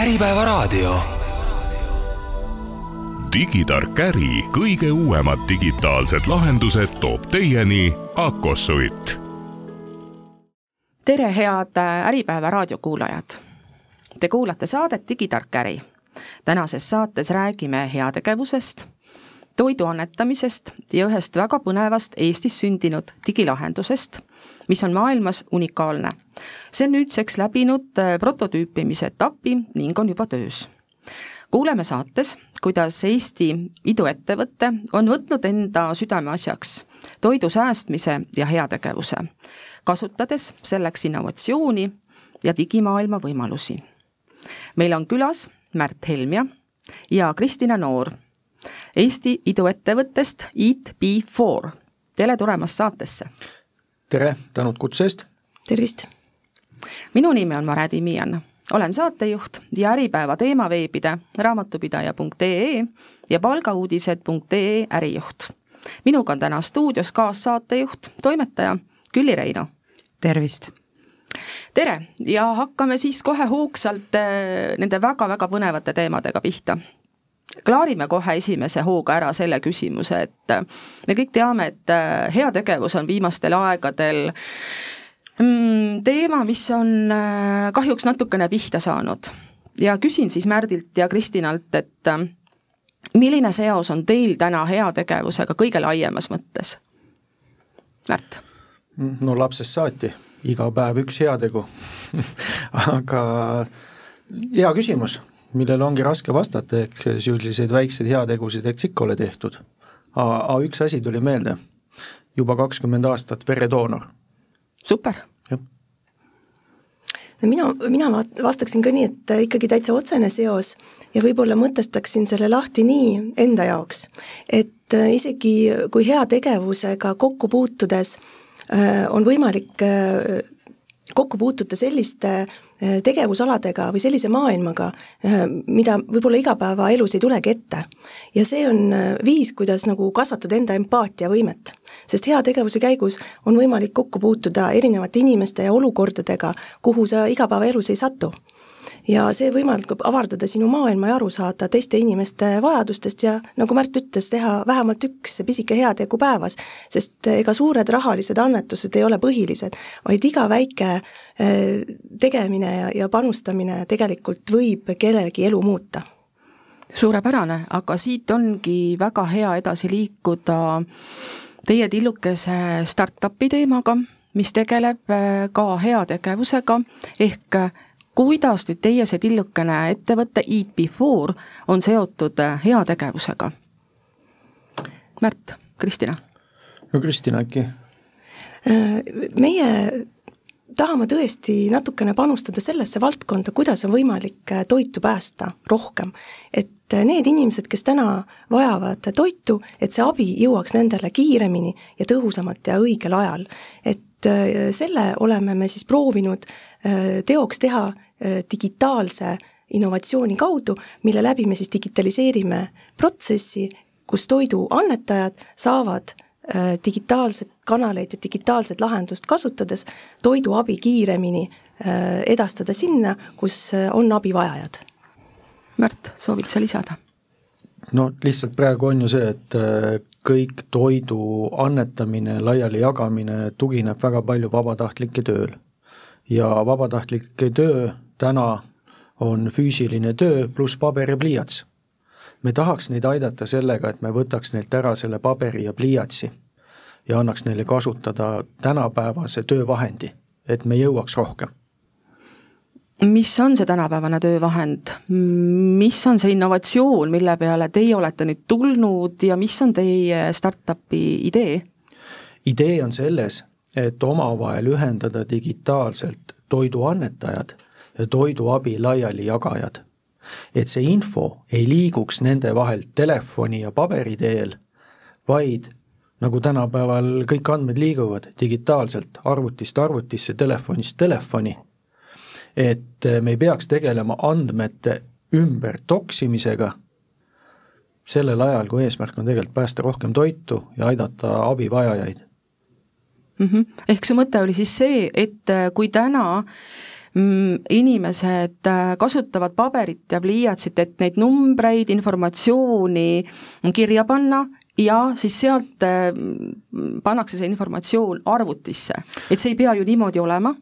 Äripäevaraadio. digitark äri kõige uuemad digitaalsed lahendused toob teieni Akosuit. tere, head Äripäeva raadiokuulajad! Te kuulate saadet Digitark äri. tänases saates räägime heategevusest, toidu annetamisest ja ühest väga põnevast Eestis sündinud digilahendusest mis on maailmas unikaalne. see on nüüdseks läbinud äh, prototüüpimise etapi ning on juba töös. kuuleme saates, kuidas Eesti iduettevõte on võtnud enda südameasjaks toidu säästmise ja heategevuse, kasutades selleks innovatsiooni ja digimaailma võimalusi. meil on külas Märt Helmja ja Kristina Noor Eesti iduettevõttest Eat-B4. tere tulemast saatesse! Tere, tänud kutse eest! tervist! minu nimi on Mare Timian, olen saatejuht ja Äripäeva teemaveebide raamatupidaja.ee ja palgauudised.ee ärijuht. minuga on täna stuudios kaassaatejuht, toimetaja Külli Reino. tervist! tere ja hakkame siis kohe hoogsalt eh, nende väga-väga põnevate teemadega pihta klaarime kohe esimese hooga ära selle küsimuse, et äh, me kõik teame, et äh, heategevus on viimastel aegadel mm, teema, mis on äh, kahjuks natukene pihta saanud. ja küsin siis Märdilt ja Kristinalt, et milline seos on teil täna heategevusega kõige laiemas mõttes? Märt? no lapsest saati, iga päev üks heategu aga hea küsimus millele ongi raske vastata, ehk selliseid väikseid heategusid eks ikka ole tehtud. aga üks asi tuli meelde, juba kakskümmend aastat veredoonor. super. mina, mina vastaksin ka nii, et ikkagi täitsa otsene seos ja võib-olla mõtestaksin selle lahti nii enda jaoks, et isegi kui heategevusega kokku puutudes äh, on võimalik äh, kokku puutuda selliste Äh, tegevusaladega või sellise maailmaga, äh, mida võib-olla igapäevaelus ei tulegi ette. ja see on äh, viis, kuidas nagu kasvatada enda empaatiavõimet. sest heategevuse käigus on võimalik kokku puutuda erinevate inimeste ja olukordadega, kuhu sa igapäevaelus ei satu ja see võimaldab avardada sinu maailma ja aru saada teiste inimeste vajadustest ja nagu Märt ütles, teha vähemalt üks pisike heategu päevas, sest ega suured rahalised annetused ei ole põhilised, vaid iga väike eh, tegemine ja, ja panustamine tegelikult võib kellelegi elu muuta. Suurepärane, aga siit ongi väga hea edasi liikuda teie tillukese startup'i teemaga, mis tegeleb eh, ka heategevusega, ehk kuidas nüüd teie see tillukene ettevõte Eat Before on seotud äh, heategevusega? Märt, Kristina? no Kristina äkki? Äh, meie tahame tõesti natukene panustada sellesse valdkonda, kuidas on võimalik äh, toitu päästa rohkem. et need inimesed, kes täna vajavad toitu, et see abi jõuaks nendele kiiremini ja tõhusamalt ja õigel ajal. et selle oleme me siis proovinud teoks teha digitaalse innovatsiooni kaudu, mille läbi me siis digitaliseerime protsessi, kus toidu annetajad saavad digitaalset kanaleid ja digitaalset lahendust kasutades toiduabi kiiremini edastada sinna, kus on abivajajad. Märt, soovid sa lisada? No lihtsalt praegu on ju see, et kõik toidu annetamine, laiali jagamine tugineb väga palju vabatahtlike tööl. ja vabatahtlike töö täna on füüsiline töö pluss paber ja pliiats. me tahaks neid aidata sellega, et me võtaks neilt ära selle paberi ja pliiatsi ja annaks neile kasutada tänapäevase töövahendi, et me jõuaks rohkem mis on see tänapäevane töövahend, mis on see innovatsioon, mille peale teie olete nüüd tulnud ja mis on teie startup'i idee? idee on selles, et omavahel ühendada digitaalselt toiduannetajad ja toiduabi laialijagajad. et see info ei liiguks nende vahel telefoni ja paberi teel, vaid nagu tänapäeval kõik andmed liiguvad digitaalselt arvutist arvutisse, telefonist telefoni, et me ei peaks tegelema andmete ümber toksimisega sellel ajal, kui eesmärk on tegelikult päästa rohkem toitu ja aidata abivajajaid mm. -hmm. ehk su mõte oli siis see, et kui täna mm, inimesed äh, kasutavad paberit ja pliiatsit, et neid numbreid, informatsiooni kirja panna ja siis sealt äh, pannakse see informatsioon arvutisse, et see ei pea ju niimoodi olema.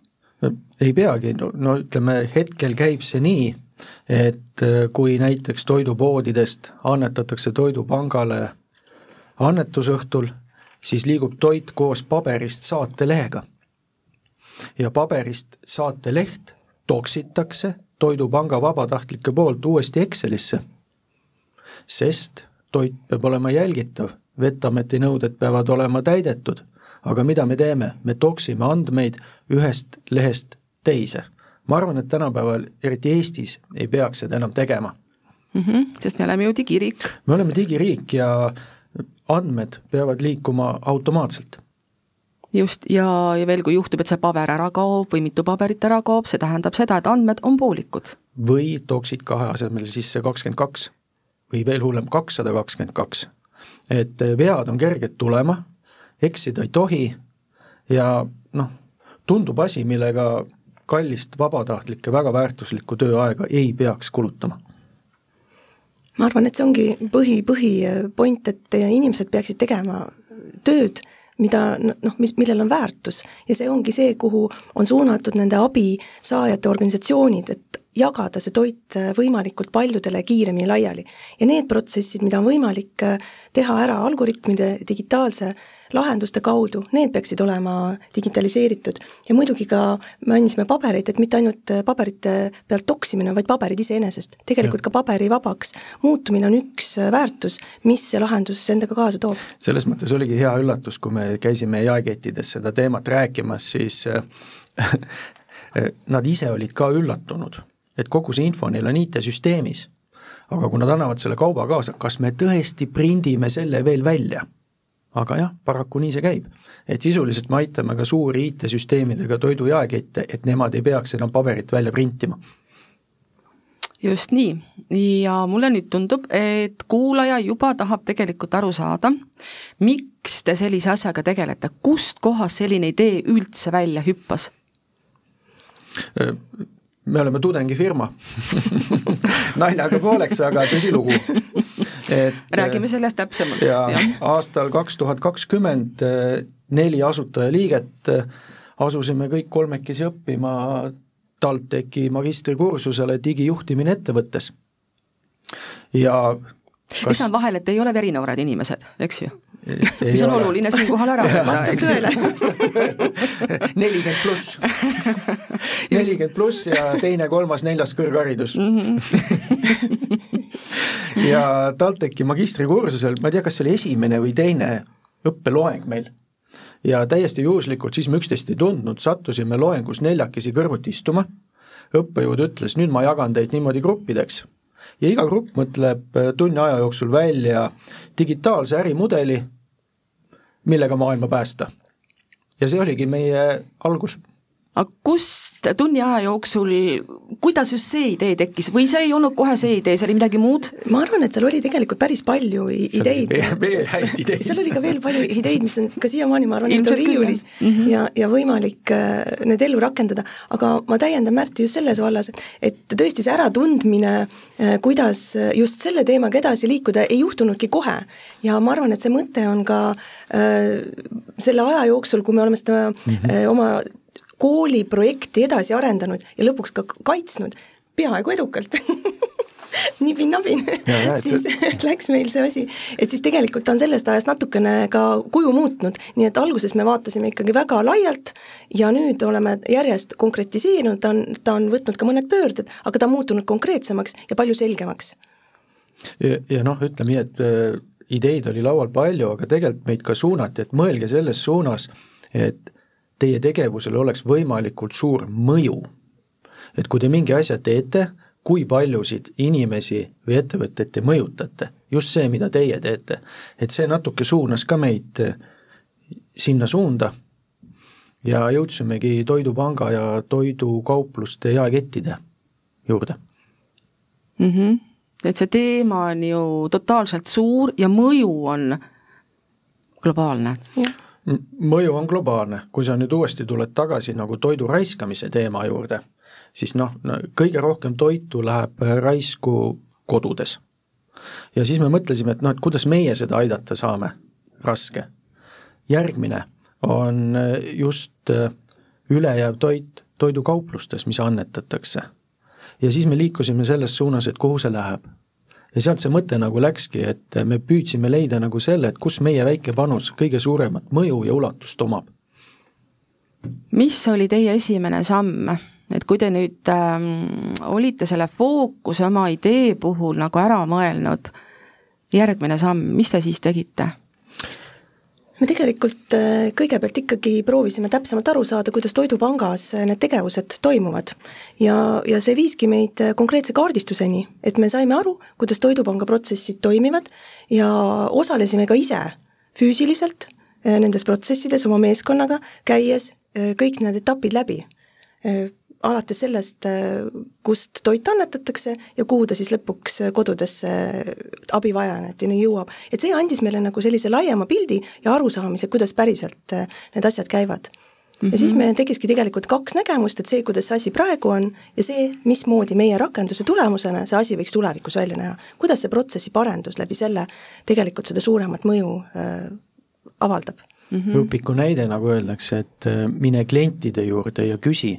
Ei peagi, no, no ütleme, hetkel käib see nii, et äh, kui näiteks toidupoodidest annetatakse Toidupangale annetusõhtul, siis liigub toit koos paberist saatelehega. ja paberist saateleht toksitakse Toidupanga vabatahtlike poolt uuesti Excelisse, sest toit peab olema jälgitav, Vetameti nõuded peavad olema täidetud, aga mida me teeme, me toksime andmeid ühest lehest teise. ma arvan, et tänapäeval, eriti Eestis, ei peaks seda enam tegema mm. -hmm, sest me oleme ju digiriik. me oleme digiriik ja andmed peavad liikuma automaatselt just, ja, ja veel, kui juhtub, et see paber ära kaob või mitu paberit ära kaob, see tähendab seda, et andmed on poolikud. või tooksid kahe asemel sisse kakskümmend kaks või veel hullem, kakssada kakskümmend kaks. et vead on kerged tulema, eksida ei tohi ja noh, tundub asi, millega kallist vabatahtlikke väga väärtuslikku tööaega ei peaks kulutama ma arvan, et see ongi põhi, põhipoint, et inimesed peaksid tegema tööd, mida noh, mis, millel on väärtus ja see ongi see, kuhu on suunatud nende abisaajate organisatsioonid, et jagada see toit äh, võimalikult paljudele kiiremini laiali. ja need protsessid, mida on võimalik äh, teha ära algoritmide digitaalse lahenduste kaudu, need peaksid olema digitaliseeritud. ja muidugi ka mainisime pabereid, et mitte ainult äh, paberite pealt toksimine, vaid paberid iseenesest. tegelikult ja. ka paberivabaks muutumine on üks väärtus, mis see lahendus endaga kaasa toob. selles mõttes oligi hea üllatus, kui me käisime jaekettides seda teemat rääkimas, siis nad ise olid ka üllatunud et kogu see info neil on IT-süsteemis. aga kui nad annavad selle kauba kaasa, kas me tõesti prindime selle veel välja? Aga jah, paraku nii see käib. et sisuliselt me aitame ka suuri IT-süsteemidega toidujaekette, et nemad ei peaks enam paberit välja printima just nii, ja mulle nüüd tundub, et kuulaja juba tahab tegelikult aru saada, miks te sellise asjaga tegelete, kust kohast selline idee üldse välja hüppas? Me oleme tudengifirma naljaga pooleks, aga tõsilugu. Räägime sellest täpsemalt. ja, ja aastal kaks tuhat kakskümmend eh, neli asutajaliiget eh, asusime kõik kolmekesi õppima TalTechi magistrikursusele digijuhtimine ettevõttes. ja kas... lisan vahele, et ei ole verinoored inimesed, eks ju? Mis on ole. oluline siinkohal ära tõele. nelikümmend pluss, nelikümmend pluss ja teine, kolmas, neljas kõrgharidus. Ja TalTechi magistrikursusel, ma ei tea, kas see oli esimene või teine õppeloeng meil ja täiesti juhuslikult, siis me üksteist ei tundnud, sattusime loengus neljakesi kõrvuti istuma, õppejõud ütles, nüüd ma jagan teid niimoodi gruppideks. Ja iga grupp mõtleb tunni aja jooksul välja digitaalse ärimudeli millega maailma päästa. ja see oligi meie algus aga kust tunni aja jooksul, kuidas just see idee tekkis või see ei olnud kohe see idee, see oli midagi muud? ma arvan, et seal oli tegelikult päris palju ideid. veel häid ideid. seal oli ka veel palju ideid, mis on ka siiamaani, ma arvan, et on riiulis mm -hmm. ja, ja võimalik äh, need ellu rakendada, aga ma täiendan Märti just selles vallas, et tõesti see äratundmine, äh, kuidas just selle teemaga edasi liikuda, ei juhtunudki kohe. ja ma arvan, et see mõte on ka äh, selle aja jooksul, kui me oleme seda mm -hmm. oma kooliprojekti edasi arendanud ja lõpuks ka kaitsnud, peaaegu edukalt nibin-nabin siis see... läks meil see asi, et siis tegelikult on sellest ajast natukene ka kuju muutnud, nii et alguses me vaatasime ikkagi väga laialt ja nüüd oleme järjest konkretiseerinud, ta on, ta on võtnud ka mõned pöörded, aga ta on muutunud konkreetsemaks ja palju selgemaks. ja, ja noh, ütleme nii, et äh, ideid oli laual palju, aga tegelikult meid ka suunati, et mõelge selles suunas, et teie tegevusel oleks võimalikult suur mõju. et kui te mingi asja teete, kui paljusid inimesi või ettevõtteid te mõjutate, just see, mida teie teete, et see natuke suunas ka meid sinna suunda ja jõudsimegi Toidupanga ja toidukaupluste jaekettide juurde mm. -hmm. et see teema on ju totaalselt suur ja mõju on globaalne. jah mõju on globaalne, kui sa nüüd uuesti tuled tagasi nagu toidu raiskamise teema juurde, siis noh, kõige rohkem toitu läheb raisku kodudes. ja siis me mõtlesime, et noh, et kuidas meie seda aidata saame, raske. järgmine on just ülejääv toit toidukauplustes, mis annetatakse. ja siis me liikusime selles suunas, et kuhu see läheb. Ja sealt see mõte nagu läkski, et me püüdsime leida nagu selle, et kus meie väike panus kõige suuremat mõju ja ulatust omab. mis oli teie esimene samm, et kui te nüüd ähm, olite selle fookuse oma idee puhul nagu ära mõelnud, järgmine samm, mis te siis tegite? Me tegelikult äh, kõigepealt ikkagi proovisime täpsemalt aru saada, kuidas Toidupangas äh, need tegevused toimuvad. ja, ja see viiski meid äh, konkreetse kaardistuseni, et me saime aru, kuidas Toidupanga protsessid toimivad ja osalesime ka ise füüsiliselt nendes protsessides oma meeskonnaga, käies kõik need etapid läbi alates sellest, kust toit annetatakse ja kuhu ta siis lõpuks kodudesse abivajajateni jõuab. et see andis meile nagu sellise laiema pildi ja arusaamise, kuidas päriselt need asjad käivad. Mm -hmm. ja siis mhm. meil tekkiski tegelikult kaks nägemust, et see, kuidas see asi praegu on ja see, mismoodi meie rakenduse tulemusena see asi võiks tulevikus välja näha. kuidas see protsessi parendus läbi selle tegelikult seda suuremat mõju äh, avaldab mm. -hmm. õpiku näide, nagu öeldakse, et äh, mine klientide juurde ja küsi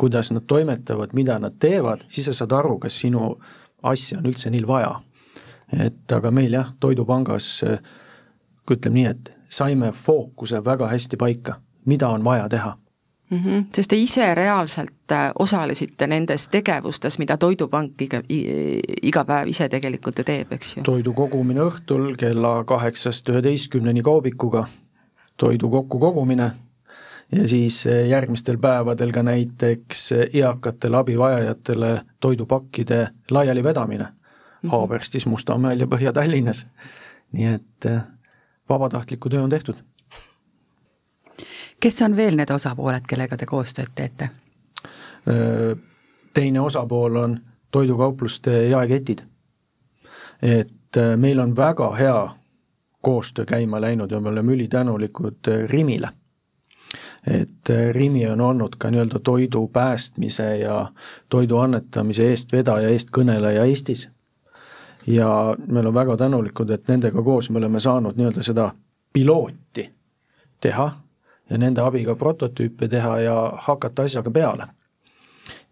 kuidas nad toimetavad, mida nad teevad, siis sa saad aru, kas sinu asja on üldse neil vaja. et aga meil jah, Toidupangas ütleme nii, et saime fookuse väga hästi paika, mida on vaja teha mm. -hmm. sest te ise reaalselt äh, osalesite nendes tegevustes, mida Toidupank iga, iga päev ise tegelikult ju teeb, eks ju? toidu kogumine õhtul kella kaheksast üheteistkümneni kaubikuga, toidu kokkukogumine ja siis eh, järgmistel päevadel ka näiteks eh, eakatele abivajajatele toidupakkide laialivedamine mm -hmm. Haaberstis, Mustamäel ja Põhja-Tallinnas. nii et eh, vabatahtlikku töö on tehtud. kes on veel need osapooled, kellega te koostööd teete? teine osapool on toidukaupluste jaeketid. et meil on väga hea koostöö käima läinud ja me oleme ülitänulikud Rimile et äh, Rimi on olnud ka nii-öelda toidu päästmise ja toidu annetamise eestvedaja, eestkõneleja Eestis. ja me oleme väga tänulikud, et nendega koos me oleme saanud nii-öelda seda pilooti teha ja nende abiga prototüüpe teha ja hakata asjaga peale.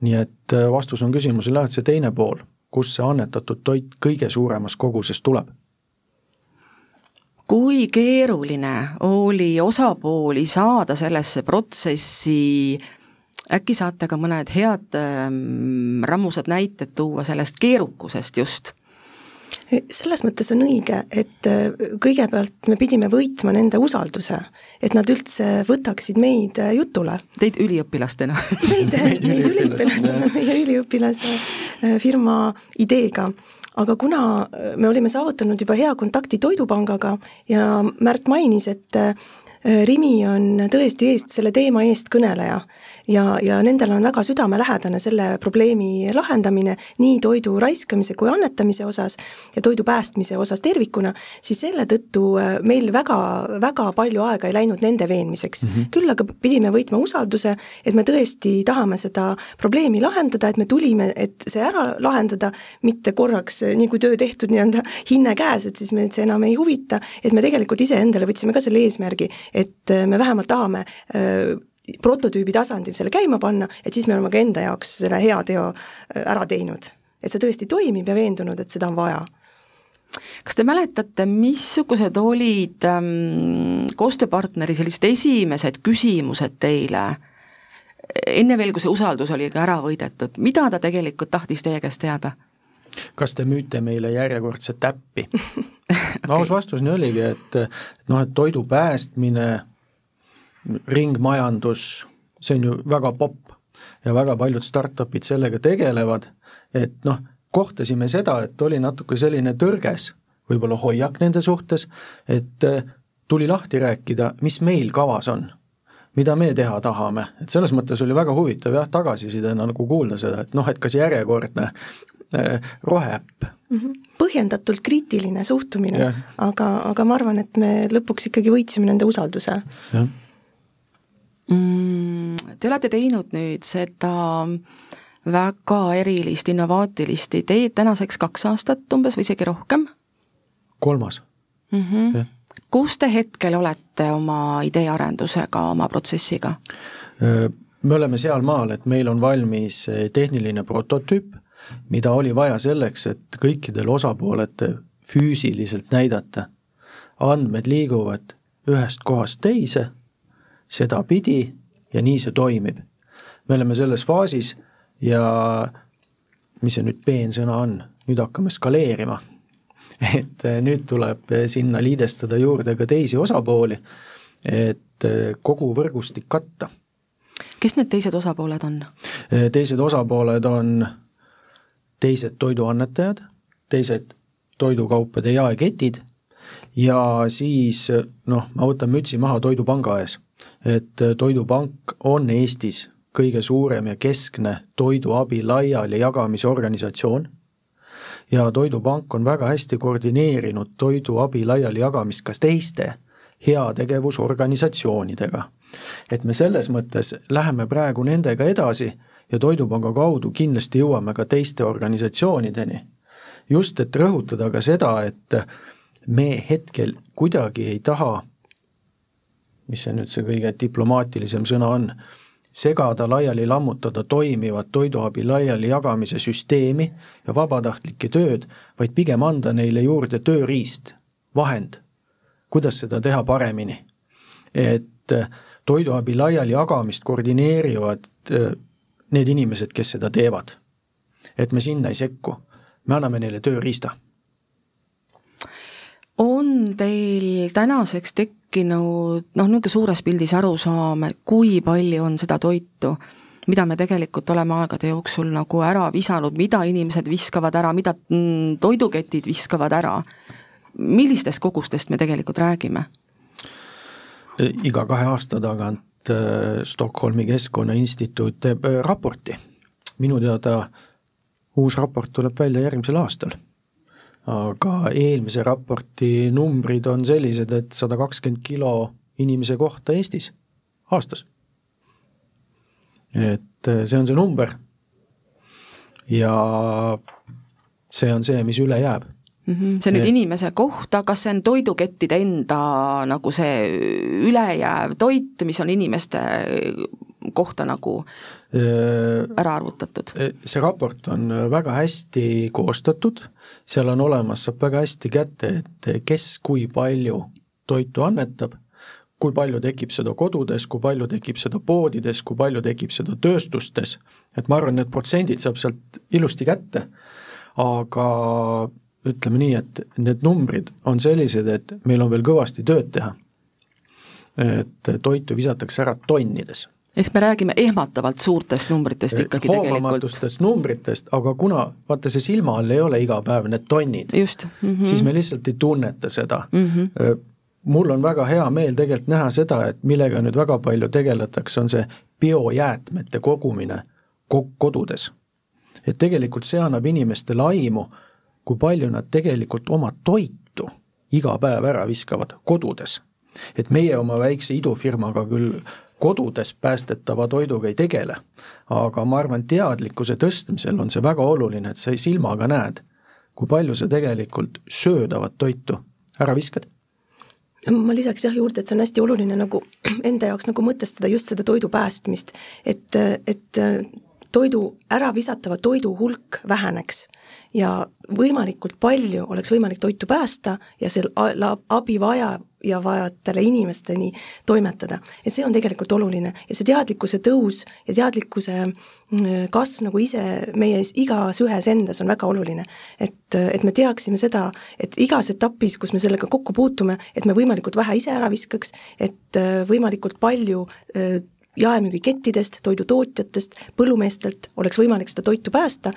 nii et äh, vastus on küsimusele jah, et see teine pool, kust see annetatud toit kõige suuremas koguses tuleb kui keeruline oli osapooli saada sellesse protsessi, äkki saate ka mõned head ähm, rammusad näited tuua sellest keerukusest just? selles mõttes on õige, et äh, kõigepealt me pidime võitma nende usalduse, et nad üldse võtaksid meid äh, jutule. Teid üliõpilastena meid, meid üliõpilastena, meie üliõpilase äh, firma ideega aga kuna äh, me olime saavutanud juba hea kontakti Toidupangaga ja Märt mainis, et äh, Rimi on tõesti eest, selle teema eestkõneleja ja, ja nendel on väga südamelähedane selle probleemi lahendamine nii toidu raiskamise kui annetamise osas ja toidu päästmise osas tervikuna, siis selle tõttu äh, meil väga, väga palju aega ei läinud nende veenmiseks mm. -hmm. küll aga pidime võitma usalduse, et me tõesti tahame seda probleemi lahendada, et me tulime, et see ära lahendada, mitte korraks, äh, nii kui töö tehtud, nii-öelda hinne käes, et siis meid see enam ei huvita, et me tegelikult iseendale võtsime ka selle eesmärgi, et äh, me vähemalt tahame prototüübi tasandil selle käima panna, et siis me oleme ka enda jaoks selle hea teo äh, ära teinud. et see tõesti toimib ja veendunud, et seda on vaja kas te mäletate, missugused olid ähm, koostööpartneri sellised esimesed küsimused teile, enne veel, kui see usaldus oli ka ära võidetud, mida ta tegelikult tahtis teie käest teada? Kas te müüte meile järjekordset täppi okay.? aus vastus nii oligi, et noh, et toidu päästmine ringmajandus, see on ju väga popp ja väga paljud startup'id sellega tegelevad, et noh, kohtasime seda, et oli natuke selline tõrges võib-olla hoiak nende suhtes, et eh, tuli lahti rääkida, mis meil kavas on, mida me teha tahame, et selles mõttes oli väga huvitav jah, tagasisidena nagu kuulda seda, et noh, et kas järjekordne äh, roheäpp. -hmm. põhjendatult kriitiline suhtumine, aga, aga ma arvan, et me lõpuks ikkagi võitsime nende usalduse. Mm, te olete teinud nüüd seda väga erilist innovaatilist ideed, tänaseks kaks aastat umbes või isegi rohkem kolmas mm. -hmm. Kus te hetkel olete oma ideearendusega, oma protsessiga? me oleme sealmaal, et meil on valmis tehniline prototüüp, mida oli vaja selleks, et kõikidele osapooled füüsiliselt näidata. andmed liiguvad ühest kohast teise, sedapidi ja nii see toimib. me oleme selles faasis ja mis see nüüd peensõna on, nüüd hakkame skaleerima et eh, nüüd tuleb eh, sinna liidestada juurde ka teisi osapooli, et eh, kogu võrgustik katta. kes need teised osapooled on? teised osapooled on teised toiduannetajad, teised toidukaupade jaeketid ja siis noh, ma võtan mütsi maha Toidupanga ees, et Toidupank on Eestis kõige suurem ja keskne toiduabi laiali jagamise organisatsioon ja Toidupank on väga hästi koordineerinud toiduabi laialijagamist ka teiste heategevusorganisatsioonidega. et me selles mõttes läheme praegu nendega edasi ja Toidupanga kaudu kindlasti jõuame ka teiste organisatsioonideni. just, et rõhutada ka seda, et me hetkel kuidagi ei taha, mis see nüüd see kõige diplomaatilisem sõna on, segada, laiali lammutada toimivat toiduabi laialijagamise süsteemi ja vabatahtlike tööd, vaid pigem anda neile juurde tööriist, vahend, kuidas seda teha paremini. et äh, toiduabi laialijagamist koordineerivad äh, need inimesed, kes seda teevad. et me sinna ei sekku, me anname neile tööriista on teil tänaseks tekkinud noh, niisugune suures pildis arusaam, et kui palju on seda toitu, mida me tegelikult oleme aegade jooksul nagu ära visanud, mida inimesed viskavad ära, mida mm, toiduketid viskavad ära, millistest kogustest me tegelikult räägime? iga kahe aasta tagant äh, Stockholmi Keskkonnainstituut teeb äh, raporti. minu teada uus raport tuleb välja järgmisel aastal aga eelmise raporti numbrid on sellised, et sada kakskümmend kilo inimese kohta Eestis aastas. et äh, see on see number. ja see on see, mis üle jääb mm. -hmm. see nüüd et... inimese kohta, kas see on toidukettide enda nagu see ülejääv toit, mis on inimeste kohta nagu ära arvutatud? see raport on väga hästi koostatud, seal on olemas, saab väga hästi kätte, et kes kui palju toitu annetab, kui palju tekib seda kodudes, kui palju tekib seda poodides, kui palju tekib seda tööstustes, et ma arvan, need protsendid saab sealt ilusti kätte, aga ütleme nii, et need numbrid on sellised, et meil on veel kõvasti tööd teha. et toitu visatakse ära tonnides ehk me räägime ehmatavalt suurtest numbritest ikkagi tegelikult. numbritest, aga kuna vaata, see silma all ei ole iga päev need tonnid, mm -hmm. siis me lihtsalt ei tunneta seda mm. -hmm. mul on väga hea meel tegelikult näha seda, et millega nüüd väga palju tegeletakse, on see biojäätmete kogumine kodudes. et tegelikult see annab inimestele aimu, kui palju nad tegelikult oma toitu iga päev ära viskavad kodudes. et meie oma väikse idufirmaga küll kodudes päästetava toiduga ei tegele. aga ma arvan, teadlikkuse tõstmisel on see väga oluline, et sa silmaga näed, kui palju sa tegelikult söödavat toitu ära viskad ma lisaks jah juurde, et see on hästi oluline nagu enda jaoks nagu mõtestada just seda toidu päästmist, et, et toidu, äravisatava toidu hulk väheneks ja võimalikult palju oleks võimalik toitu päästa ja sel abivaja ja vajajatele inimesteni toimetada. et see on tegelikult oluline ja see teadlikkuse tõus ja teadlikkuse mm, kasv nagu ise meie igas ühes endas on väga oluline. et, et me teaksime seda, et igas etapis, kus me sellega kokku puutume, et me võimalikult vähe ise ära viskaks, et võimalikult palju jaemüügikettidest, toidutootjatest, põllumeestelt oleks võimalik seda toitu päästa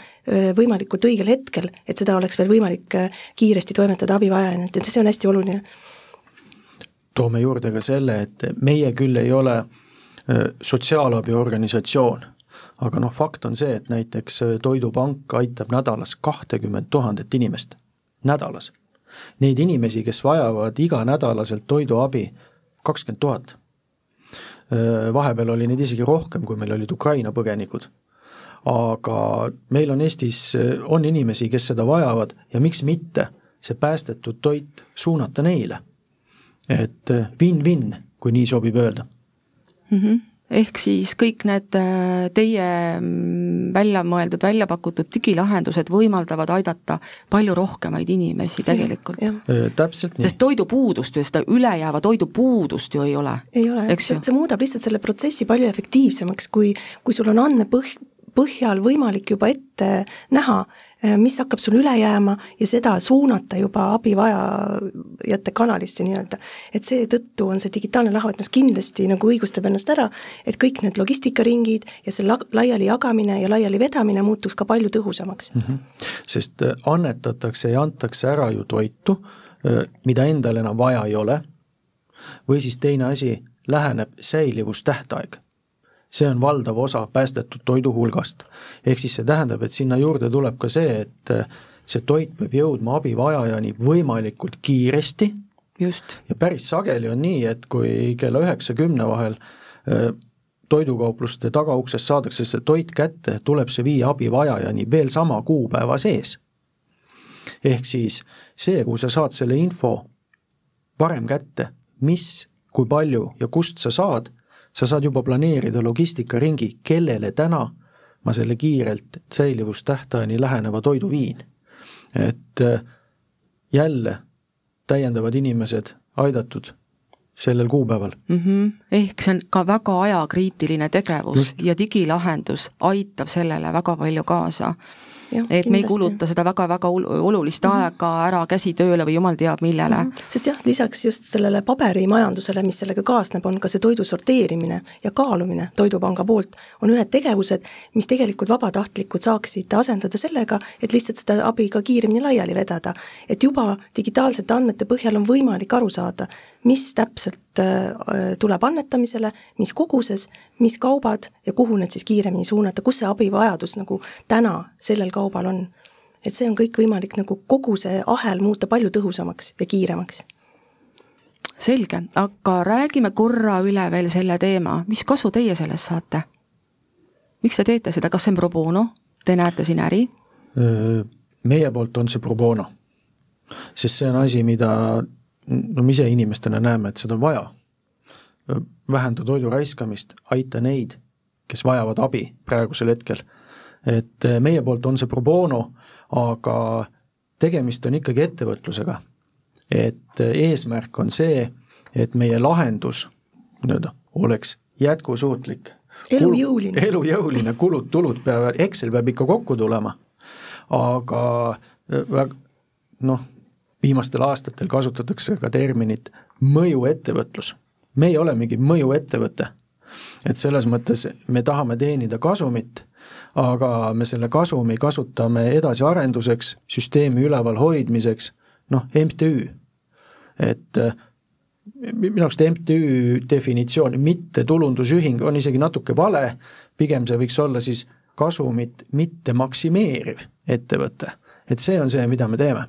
võimalikult õigel hetkel, et seda oleks veel võimalik kiiresti toimetada abivajajani, et see on hästi oluline toome juurde ka selle, et meie küll ei ole sotsiaalabiorganisatsioon, aga noh, fakt on see, et näiteks Toidupank aitab nädalas kahtekümmet tuhandet inimest, nädalas. Neid inimesi, kes vajavad iganädalaselt toiduabi, kakskümmend tuhat. Vahepeal oli neid isegi rohkem, kui meil olid Ukraina põgenikud. aga meil on Eestis, on inimesi, kes seda vajavad ja miks mitte see päästetud toit suunata neile. et win-win, kui nii sobib öelda mm. -hmm ehk siis kõik need äh, teie mm, välja mõeldud, välja pakutud digilahendused võimaldavad aidata palju rohkemaid inimesi tegelikult. täpselt nii. sest toidupuudust või seda ülejääva toidupuudust ju ei ole. ei ole, see, see muudab lihtsalt selle protsessi palju efektiivsemaks, kui, kui sul on andmepõh-, põhjal võimalik juba ette näha, Äh, mis hakkab sul üle jääma ja seda suunata juba abivajajate kanalisse nii-öelda. et seetõttu on see digitaalne lahendus kindlasti nagu õigustab ennast ära, et kõik need logistikaringid ja see la-, laiali jagamine ja laiali vedamine muutuks ka palju tõhusamaks mm. -hmm. sest äh, annetatakse ja antakse ära ju toitu, äh, mida endal enam vaja ei ole, või siis teine asi, läheneb säilivustähtaeg see on valdav osa päästetud toidu hulgast. ehk siis see tähendab, et sinna juurde tuleb ka see, et äh, see toit peab jõudma abivajajani võimalikult kiiresti just. ja päris sageli on nii, et kui kella üheksa, kümne vahel äh, toidukaupluste tagauksest saadakse see toit kätte, tuleb see viia abivajajani veel sama kuupäeva sees. ehk siis see, kui sa saad selle info varem kätte, mis, kui palju ja kust sa saad sa saad juba planeerida logistikaringi, kellele täna ma selle kiirelt säilivustähtajani läheneva toidu viin. et äh, jälle täiendavad inimesed aidatud sellel kuupäeval mm. -hmm. ehk see on ka väga ajakriitiline tegevus Just. ja digilahendus aitab sellele väga palju kaasa et kindlasti. me ei kuluta seda väga-väga olulist mm -hmm. aega ära käsitööle või jumal teab millele mm. -hmm. sest jah, lisaks just sellele paberimajandusele, mis sellega kaasneb, on ka see toidu sorteerimine ja kaalumine Toidupanga poolt, on ühed tegevused, mis tegelikult vabatahtlikud saaksid asendada sellega, et lihtsalt seda abi ka kiiremini laiali vedada. et juba digitaalsete andmete põhjal on võimalik aru saada, mis täpselt äh, tuleb annetamisele, mis koguses, mis kaubad ja kuhu need siis kiiremini suunata, kus see abivajadus nagu täna sellel kaubal on. et see on kõik võimalik nagu kogu see ahel muuta palju tõhusamaks ja kiiremaks. selge, aga räägime korra üle veel selle teema, mis kasu teie sellest saate? miks te teete seda, kas see on pro bono, te näete siin äri? meie poolt on see pro bono, sest see on asi, mida no me ise inimestena näeme, et seda on vaja. vähenda toidu raiskamist, aita neid, kes vajavad abi praegusel hetkel. et eh, meie poolt on see pro bono, aga tegemist on ikkagi ettevõtlusega. et eh, eesmärk on see, et meie lahendus nii-öelda oleks jätkusuutlik. elujõuline. elujõuline, kulud-tulud peavad, Excel peab ikka kokku tulema, aga eh, noh, viimastel aastatel kasutatakse ka terminit mõjuettevõtlus. meie olemegi mõjuettevõte. et selles mõttes me tahame teenida kasumit, aga me selle kasumi kasutame edasiarenduseks, süsteemi üleval hoidmiseks, noh, MTÜ. et minu arust MTÜ definitsioon, mittetulundusühing on isegi natuke vale, pigem see võiks olla siis kasumit mitte maksimeeriv ettevõte. et see on see, mida me teeme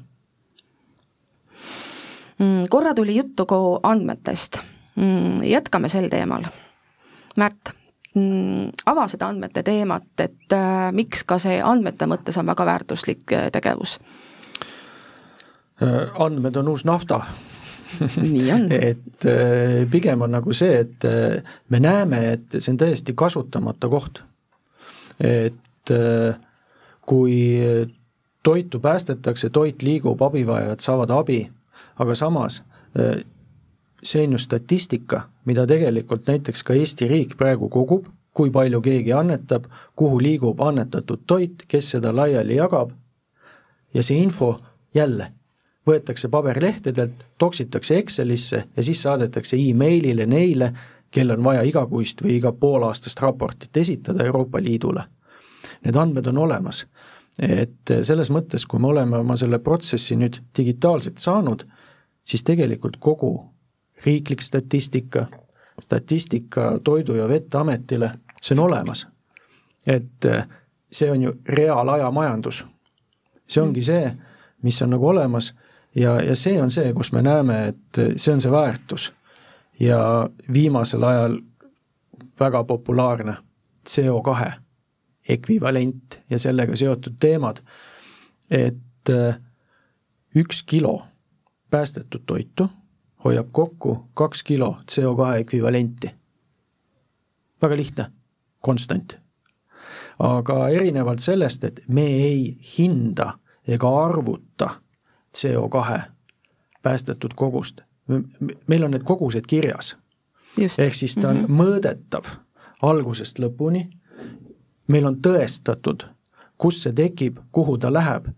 korra tuli juttu ka andmetest. Mm, jätkame sel teemal. Märt, mm, ava seda andmete teemat, et äh, miks ka see andmete mõttes on väga väärtuslik äh, tegevus? Äh, andmed on uus nafta nii on et pigem on nagu see, et me näeme, et see on täiesti kasutamata koht. et kui toitu päästetakse, toit liigub, abivajajad saavad abi aga samas äh, see on ju statistika, mida tegelikult näiteks ka Eesti riik praegu kogub, kui palju keegi annetab, kuhu liigub annetatud toit, kes seda laiali jagab, ja see info jälle võetakse paberlehtedelt, toksitakse Excelisse ja siis saadetakse emailile neile, kel on vaja igakuist või iga poolaastast raportit esitada Euroopa Liidule. Need andmed on olemas. Et selles mõttes, kui me oleme oma selle protsessi nüüd digitaalselt saanud, siis tegelikult kogu riiklik statistika, statistika Toidu- ja Veteametile, see on olemas. et eh, see on ju reaalajamajandus. see ongi see, mis on nagu olemas ja, ja see on see, kus me näeme, et see on see väärtus. ja viimasel ajal väga populaarne CO2 ekvivalent ja sellega seotud teemad, et äh, üks kilo päästetud toitu hoiab kokku kaks kilo CO2 ekvivalenti. väga lihtne, konstant. aga erinevalt sellest, et me ei hinda ega arvuta CO2 päästetud kogust, meil on need kogused kirjas. ehk siis ta on mm -hmm. mõõdetav algusest lõpuni, meil on tõestatud, kus see tekib, kuhu ta läheb,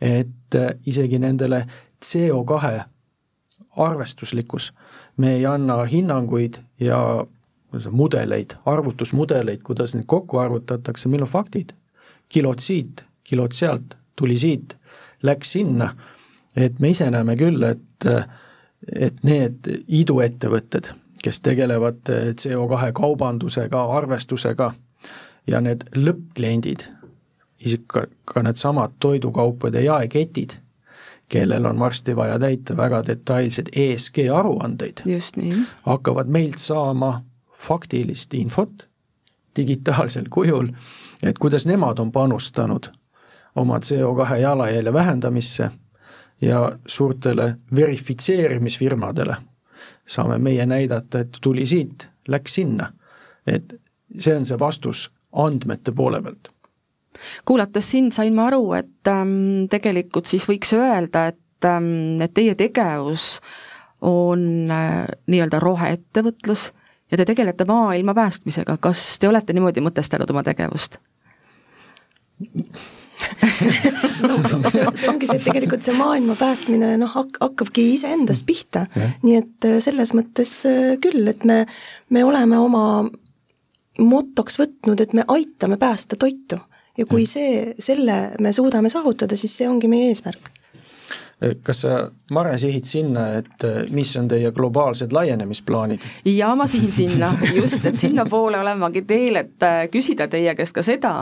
et isegi nendele CO2 arvestuslikkus, me ei anna hinnanguid ja mudeleid, arvutusmudeleid, kuidas neid kokku arvutatakse, meil on faktid. kilod siit, kilod sealt, tuli siit, läks sinna, et me ise näeme küll, et, et need iduettevõtted, kes tegelevad CO2 kaubandusega, arvestusega ja need lõppkliendid, isegi ka, ka needsamad toidukaupade jaeketid kellel on varsti vaja täita väga detailseid ESG aruandeid, hakkavad meilt saama faktilist infot digitaalsel kujul, et kuidas nemad on panustanud oma CO2 jalajälje vähendamisse ja suurtele verifitseerimisfirmadele saame meie näidata, et tuli siit, läks sinna. et see on see vastus andmete poole pealt. Kuulates sind, sain ma aru, et ähm, tegelikult siis võiks öelda, et ähm,, et teie tegevus on äh, nii-öelda roheettevõtlus ja te tegelete maailma päästmisega, kas te olete niimoodi mõtestanud oma tegevust? No, see, see ongi see, et tegelikult see maailma päästmine noh, hak-, hakkabki iseendast pihta. nii et äh, selles mõttes äh, küll, et me, me oleme oma motoks võtnud, et me aitame päästa toitu. Ja kui see, selle me suudame saavutada, siis see ongi meie eesmärk. Kas sa, Mare, sihid sinna, et eh, mis on teie globaalsed laienemisplaanid? jaa, ma sihin sinna, just, et sinnapoole olen magi teel, et eh, küsida teie käest ka seda,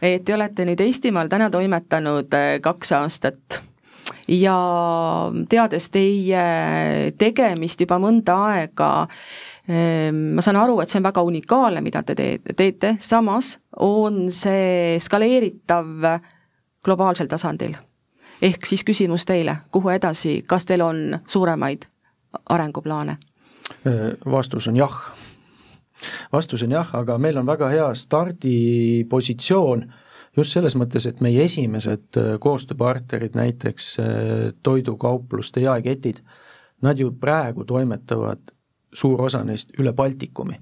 et te olete nüüd Eestimaal täna toimetanud kaks aastat. Ja teades teie tegemist juba mõnda aega, ma saan aru, et see on väga unikaalne, mida te teete, teete, samas on see skaleeritav globaalsel tasandil. ehk siis küsimus teile, kuhu edasi, kas teil on suuremaid arenguplaane? vastus on jah. vastus on jah, aga meil on väga hea stardipositsioon just selles mõttes, et meie esimesed koostööpartnerid, näiteks toidukaupluste jaeketid, nad ju praegu toimetavad suur osa neist üle Baltikumi.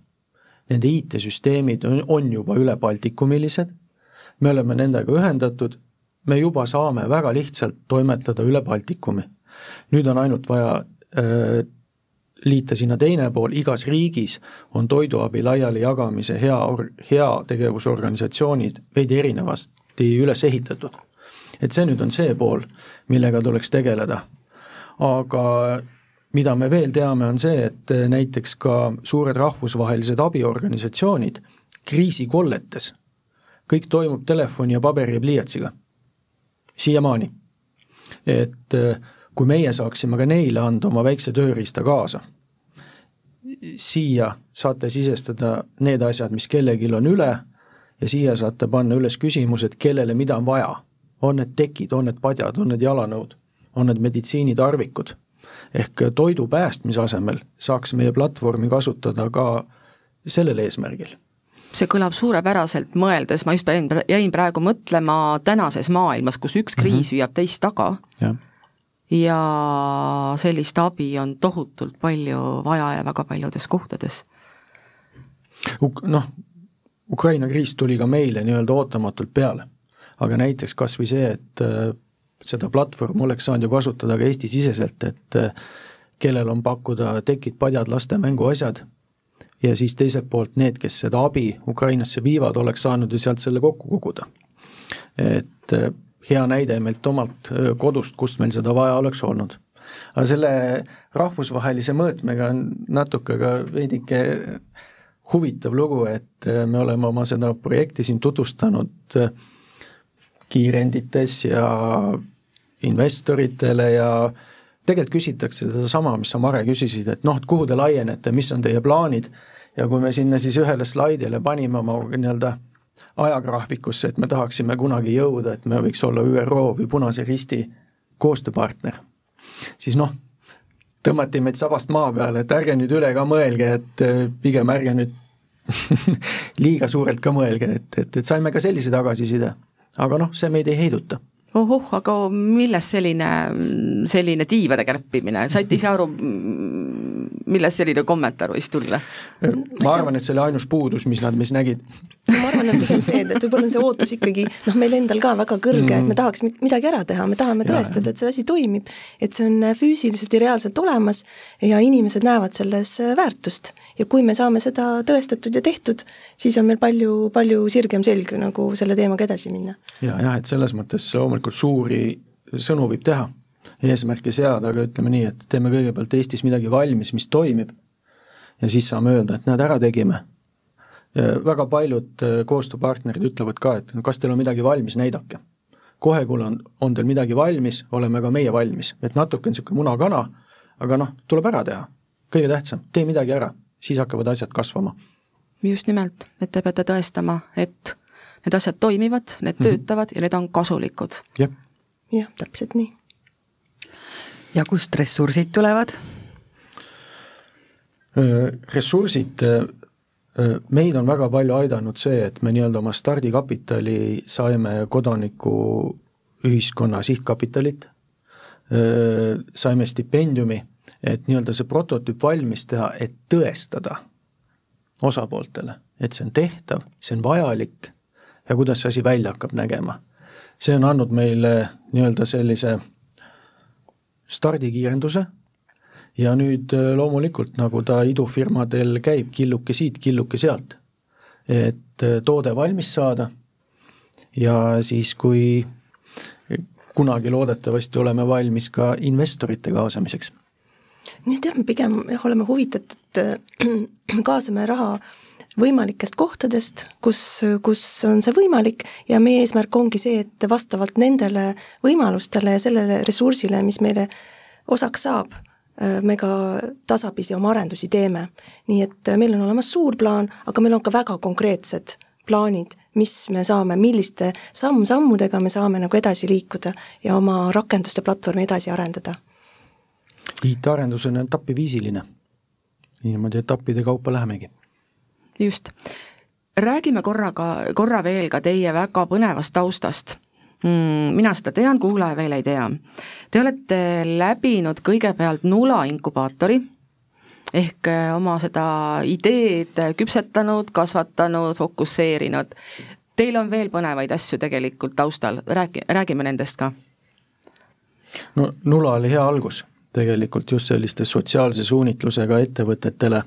Nende IT-süsteemid on, on juba üle Baltikumilised, me oleme nendega ühendatud, me juba saame väga lihtsalt toimetada üle Baltikumi. nüüd on ainult vaja äh, liita sinna teine pool, igas riigis on toiduabi laialijagamise hea, heategevusorganisatsioonid veidi erinevasti üles ehitatud. et see nüüd on see pool, millega tuleks tegeleda. aga mida me veel teame, on see, et eh, näiteks ka suured rahvusvahelised abiorganisatsioonid kriisikolletes, kõik toimub telefoni ja paberi ja pliiatsiga, siiamaani. et eh, kui meie saaksime ka neile anda oma väikse tööriista kaasa, siia saate sisestada need asjad, mis kellelgi on üle ja siia saate panna üles küsimused, kellele mida on vaja. on need tekid, on need padjad, on need jalanõud, on need meditsiinitarvikud ehk toidu päästmise asemel saaks meie platvormi kasutada ka sellel eesmärgil see kõlab suurepäraselt, mõeldes, ma just jäin, jäin praegu mõtlema tänases maailmas, kus üks kriis mm -hmm. viib teist taga ja. ja sellist abi on tohutult palju vaja ja väga paljudes kohtades Uk. noh, Ukraina kriis tuli ka meile nii-öelda ootamatult peale. aga näiteks kas või see, et seda platvormi oleks saanud ju kasutada ka Eesti-siseselt, et eh, kellel on pakkuda tekid, padjad, laste mänguasjad, ja siis teiselt poolt need, kes seda abi Ukrainasse viivad, oleks saanud ju sealt selle kokku koguda. et eh, hea näide meilt omalt eh, kodust, kust meil seda vaja oleks olnud. aga selle rahvusvahelise mõõtmega on natuke ka veidike huvitav lugu, et me oleme oma seda projekti siin tutvustanud kiirendites ja investoritele ja tegelikult küsitakse sedasama, mis sa, Mare, küsisid, et noh, et kuhu te laienete, mis on teie plaanid, ja kui me sinna siis ühele slaidile panime oma nii-öelda ajagraafikusse, et me tahaksime kunagi jõuda, et me võiks olla ÜRO või Punase Risti koostööpartner, siis noh, tõmmati meid sabast maa peale, et ärge nüüd üle ka mõelge, et äh, pigem ärge nüüd liiga suurelt ka mõelge, et, et, et saime ka sellise tagasiside. aga noh, see meid ei heiduta ohoh, aga millest selline, selline tiivade kärpimine, saite ise aru, millest selline kommentaar võis tulla? ma arvan, et see oli ainus puudus, mis nad, mis nägid. no ma arvan, et pigem see, et, et võib-olla on see ootus ikkagi noh, meil endal ka väga kõrge mm, et me tahaks midagi ära teha, me tahame tõestada, et see asi toimib, et see on füüsiliselt ja reaalselt olemas ja inimesed näevad selles väärtust. ja kui me saame seda tõestatud ja tehtud, siis on meil palju, palju sirgem selg nagu selle teemaga edasi minna. ja, jah, et selles mõttes loomulikult suuri sõnu võib teha eesmärke seada, aga ütleme nii, et teeme kõigepealt Eestis midagi valmis, mis toimib, ja siis saame öelda, et näed, ära tegime. väga paljud äh, koostööpartnerid ütlevad ka, et no kas teil on midagi valmis, näidake. kohe, kui on, on teil midagi valmis, oleme ka meie valmis, et natuke on niisugune muna-kana, aga noh, tuleb ära teha. kõige tähtsam, tee midagi ära, siis hakkavad asjad kasvama. just nimelt, et te peate tõestama, et need asjad toimivad, need mm -hmm. töötavad ja need on kasulikud. jah. jah, täpselt nii ja kust ressursid tulevad? ressursid, meid on väga palju aidanud see, et me nii-öelda oma stardikapitali saime kodanikuühiskonna sihtkapitalilt, saime stipendiumi, et nii-öelda see prototüüp valmis teha, et tõestada osapooltele, et see on tehtav, see on vajalik ja kuidas see asi välja hakkab nägema. see on andnud meile nii-öelda sellise stardikiirenduse ja nüüd äh, loomulikult, nagu ta idufirmadel käib, killuke siit, killuke sealt, et äh, toode valmis saada ja siis, kui kunagi loodetavasti oleme valmis ka investorite kaasamiseks. nii et jah, me pigem jah, oleme huvitatud, äh, kaasame raha võimalikest kohtadest, kus, kus on see võimalik ja meie eesmärk ongi see, et vastavalt nendele võimalustele ja sellele ressursile, mis meile osaks saab, me ka tasapisi oma arendusi teeme. nii et meil on olemas suur plaan, aga meil on ka väga konkreetsed plaanid, mis me saame, milliste samm-sammudega me saame nagu edasi liikuda ja oma rakenduste platvormi edasi arendada. IT-arendus on etapiviisiline. niimoodi etappide kaupa lähemegi just. räägime korraga, korra veel ka teie väga põnevast taustast mm,. mina seda tean, kuulaja veel ei tea. Te olete läbinud kõigepealt Nula inkubaatori ehk äh, oma seda ideed küpsetanud, kasvatanud, fokusseerinud. Teil on veel põnevaid asju tegelikult taustal, räägi, räägime nendest ka. no Nula oli hea algus tegelikult just selliste sotsiaalse suunitlusega ettevõtetele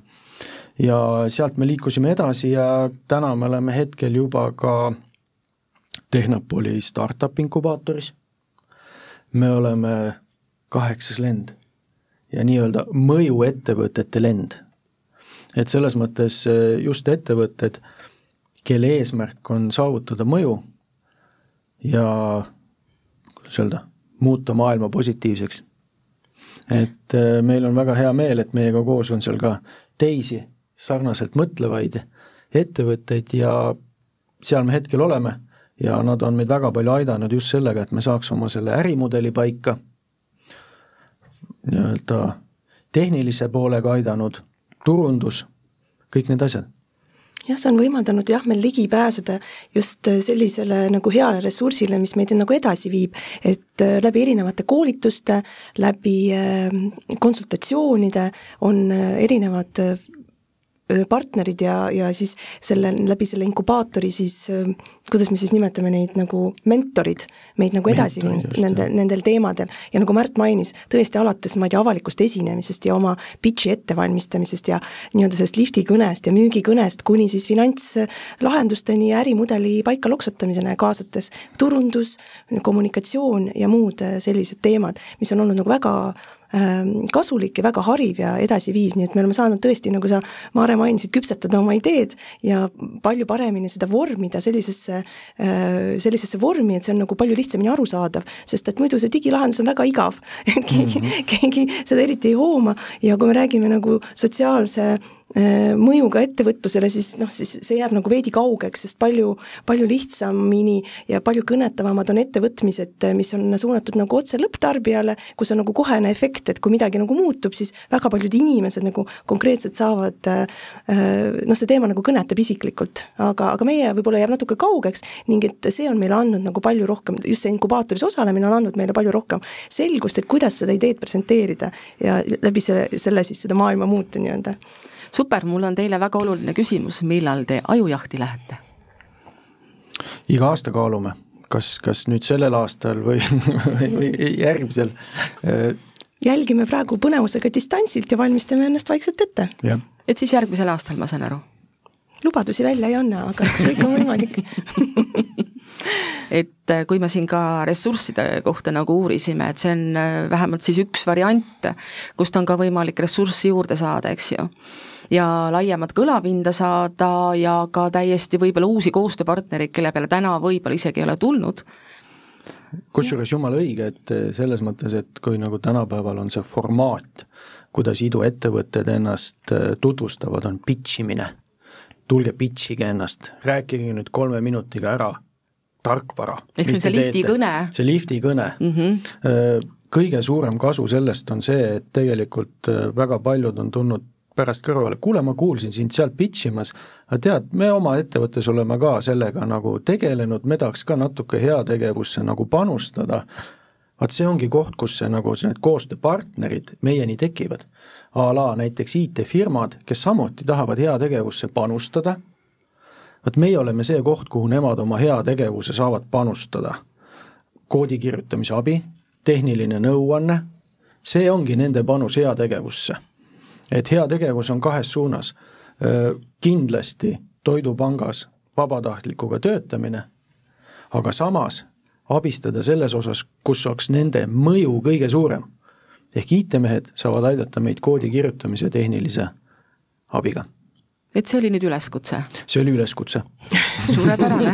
ja sealt me liikusime edasi ja täna me oleme hetkel juba ka Tehnopoli startup inkubaatoris. me oleme kaheksas lend ja nii-öelda mõjuettevõtete lend. et selles mõttes eh, just ettevõtted, kelle eesmärk on saavutada mõju ja kuidas öelda, muuta maailma positiivseks. et eh, meil on väga hea meel, et meiega koos on seal ka teisi sarnaselt mõtlevaid ettevõtteid ja seal me hetkel oleme ja nad on meid väga palju aidanud just sellega, et me saaks oma selle ärimudeli paika, nii-öelda tehnilise poolega aidanud, turundus, kõik need asjad. Jah, see on võimaldanud jah, meil ligi pääseda just sellisele nagu heale ressursile, mis meid nagu edasi viib, et äh, läbi erinevate koolituste, läbi äh, konsultatsioonide on äh, erinevad partnerid ja, ja siis selle, läbi selle inkubaatori siis, kuidas me siis nimetame neid nagu mentorid, meid nagu edasi viinud nende, nendel teemadel. ja nagu Märt mainis, tõesti alates, ma ei tea, avalikust esinemisest ja oma pitch'i ettevalmistamisest ja nii-öelda sellest lifti kõnest ja müügikõnest kuni siis finantslahendusteni ja ärimudeli paika loksutamiseni, kaasates turundus, kommunikatsioon ja muud sellised teemad, mis on olnud nagu väga kasulik ja väga hariv ja edasiviiv, nii et me oleme saanud tõesti, nagu sa, Maare, mainisid, küpsetada oma ideed ja palju paremini seda vormida sellisesse, äh, sellisesse vormi, et see on nagu palju lihtsamini arusaadav, sest et muidu see digilahendus on väga igav, et keegi mm, -hmm. keegi seda eriti ei hooma ja kui me räägime nagu sotsiaalse mõjuga ettevõtlusele, siis noh, siis see jääb nagu veidi kaugeks, sest palju, palju lihtsamini ja palju kõnetavamad on ettevõtmised, mis on suunatud nagu otse lõpptarbijale, kus on nagu kohene efekt, et kui midagi nagu muutub, siis väga paljud inimesed nagu konkreetselt saavad äh, noh, see teema nagu kõnetab isiklikult, aga, aga meie võib-olla jääb natuke kaugeks ning et see on meile andnud nagu palju rohkem, just see inkubaatoris osalemine on andnud meile palju rohkem selgust, et kuidas seda ideed presenteerida ja läbi selle, selle siis seda maailma muuta nii-öelda super, mul on teile väga oluline küsimus, millal te ajujahti lähete? iga aasta kaalume, kas, kas nüüd sellel aastal või, või, või järgmisel. Jälgime praegu põnevusega distantsilt ja valmistame ennast vaikselt ette. et siis järgmisel aastal, ma saan aru? lubadusi välja ei anna, aga kõik on võimalik et äh, kui me siin ka ressursside kohta nagu uurisime, et see on äh, vähemalt siis üks variant, kust on ka võimalik ressurssi juurde saada, eks ju ja laiemat kõlapinda saada ja ka täiesti võib-olla uusi koostööpartnereid, kelle peale täna võib-olla isegi ei ole tulnud. kusjuures jumala õige, et selles mõttes, et kui nagu tänapäeval on see formaat, kuidas iduettevõtted ennast äh, tutvustavad, on pitch imine. tulge pitch ige ennast, rääkige nüüd kolme minutiga ära tarkvara. ehk see on see lifti kõne. see lifti kõne mm. -hmm. kõige suurem kasu sellest on see, et tegelikult väga paljud on tulnud pärast kõrvale, kuule, ma kuulsin sind sealt pitch imas, aga tead, me oma ettevõttes oleme ka sellega nagu tegelenud, me tahaks ka natuke heategevusse nagu panustada, vaat see ongi koht, kus see nagu need koostööpartnerid meieni tekivad. a la näiteks IT-firmad, kes samuti tahavad heategevusse panustada, vot meie oleme see koht, kuhu nemad oma heategevuse saavad panustada. koodi kirjutamise abi, tehniline nõuanne, see ongi nende panus heategevusse et heategevus on kahes suunas. kindlasti Toidupangas vabatahtlikuga töötamine, aga samas abistada selles osas, kus oleks nende mõju kõige suurem. ehk IT-mehed saavad aidata meid koodi kirjutamise tehnilise abiga et see oli nüüd üleskutse? see oli üleskutse. Suurepärane.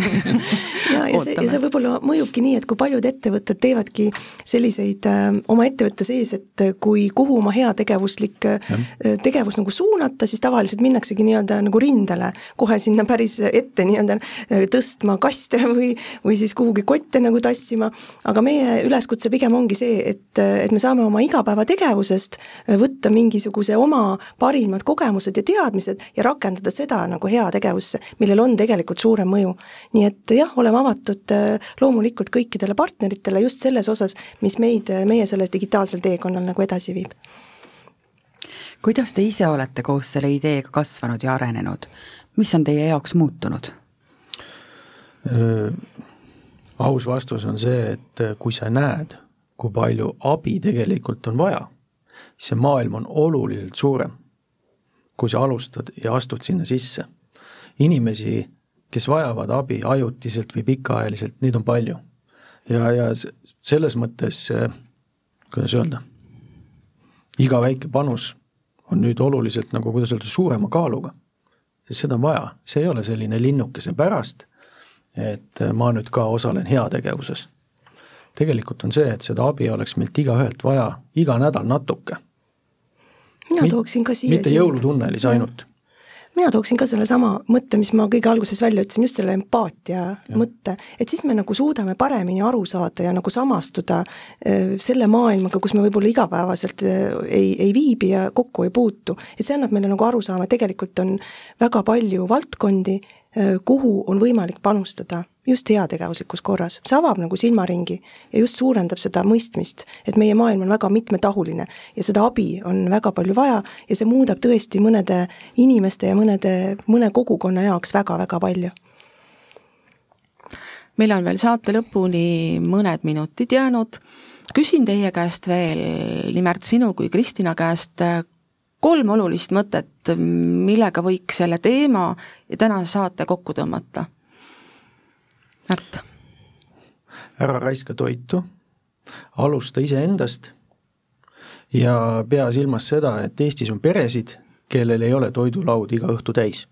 Ja, ja see, ja see võib-olla mõjubki nii, et kui paljud ettevõtted teevadki selliseid äh, oma ettevõtte sees, et kui kuhu oma heategevuslik äh, tegevus nagu suunata, siis tavaliselt minnaksegi nii-öelda nagu rindele, kohe sinna päris ette nii-öelda äh, tõstma kaste või, või siis kuhugi kotte nagu tassima, aga meie üleskutse pigem ongi see, et, et me saame oma igapäevategevusest äh, võtta mingisuguse oma parimad kogemused ja teadmised ja rakendada rakendada seda nagu heategevusse, millel on tegelikult suurem mõju. nii et jah, oleme avatud äh, loomulikult kõikidele partneritele just selles osas, mis meid, äh, meie sellel digitaalsel teekonnal nagu edasi viib. kuidas te ise olete koos selle ideega kasvanud ja arenenud, mis on teie jaoks muutunud? Äh, aus vastus on see, et kui sa näed, kui palju abi tegelikult on vaja, siis see maailm on oluliselt suurem kui sa alustad ja astud sinna sisse. inimesi, kes vajavad abi ajutiselt või pikaajaliselt, neid on palju. ja, ja selles mõttes, kuidas öelda, iga väike panus on nüüd oluliselt nagu, kuidas öelda, suurema kaaluga. sest seda on vaja, see ei ole selline linnukese pärast, et ma nüüd ka osalen heategevuses. tegelikult on see, et seda abi oleks meilt igaühelt vaja iga nädal natuke mina tooksin ka siia mitte jõulutunnelis ainult mina tooksin ka sellesama mõtte, mis ma kõige alguses välja ütlesin, just selle empaatia ja. mõtte, et siis me nagu suudame paremini aru saada ja nagu samastuda äh, selle maailmaga, kus me võib-olla igapäevaselt äh, ei, ei viibi ja kokku ei puutu. et see annab meile nagu aru saama, et tegelikult on väga palju valdkondi, kuhu on võimalik panustada just heategevuslikus korras, see avab nagu silmaringi ja just suurendab seda mõistmist, et meie maailm on väga mitmetahuline ja seda abi on väga palju vaja ja see muudab tõesti mõnede inimeste ja mõnede, mõne kogukonna jaoks väga-väga palju. meil on veel saate lõpuni mõned minutid jäänud, küsin teie käest veel, nimelt sinu kui Kristina käest, kolm olulist mõtet, millega võiks selle teema ja tänase saate kokku tõmmata Märt? ära raiska toitu, alusta iseendast ja pea silmas seda, et Eestis on peresid, kellel ei ole toidulaud iga õhtu täis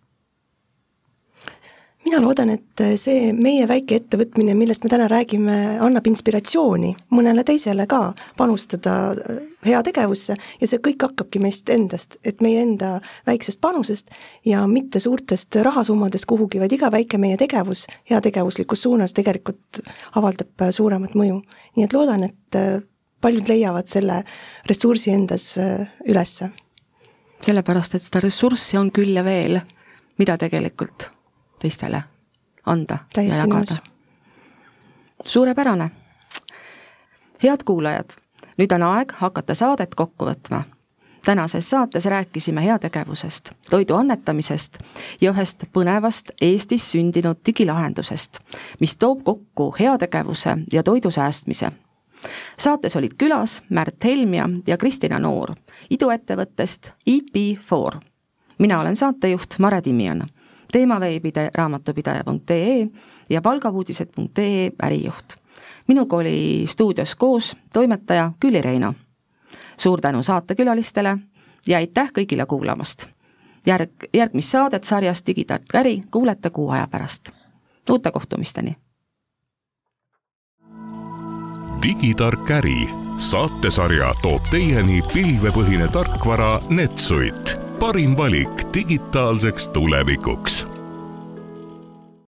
mina loodan, et see meie väike ettevõtmine, millest me täna räägime, annab inspiratsiooni mõnele teisele ka panustada heategevusse ja see kõik hakkabki meist endast, et meie enda väiksest panusest ja mitte suurtest rahasummadest kuhugi, vaid iga väike meie tegevus heategevuslikus suunas tegelikult avaldab suuremat mõju. nii et loodan, et paljud leiavad selle ressursi endas ülesse. sellepärast, et seda ressurssi on küll ja veel, mida tegelikult teistele anda Täiesti ja jagada. suurepärane. head kuulajad nüüd on aeg hakata saadet kokku võtma. tänases saates rääkisime heategevusest, toidu annetamisest ja ühest põnevast Eestis sündinud digilahendusest, mis toob kokku heategevuse ja toidu säästmise saates olid külas Märt Helmja ja Kristina Noor iduettevõttest EatB4. mina olen saatejuht Mare Timmion, teemaveebide raamatupidaja.ee ja palgavuudised.ee ärijuht minuga oli stuudios koos toimetaja Külli Reino. suur tänu saatekülalistele ja aitäh kõigile kuulamast! järg, järgmist saadet sarjas Digitark äri kuulete kuu aja pärast. uute kohtumisteni! digitark äri saatesarja toob teieni pilvepõhine tarkvara Netsuit, parim valik digitaalseks tulevikuks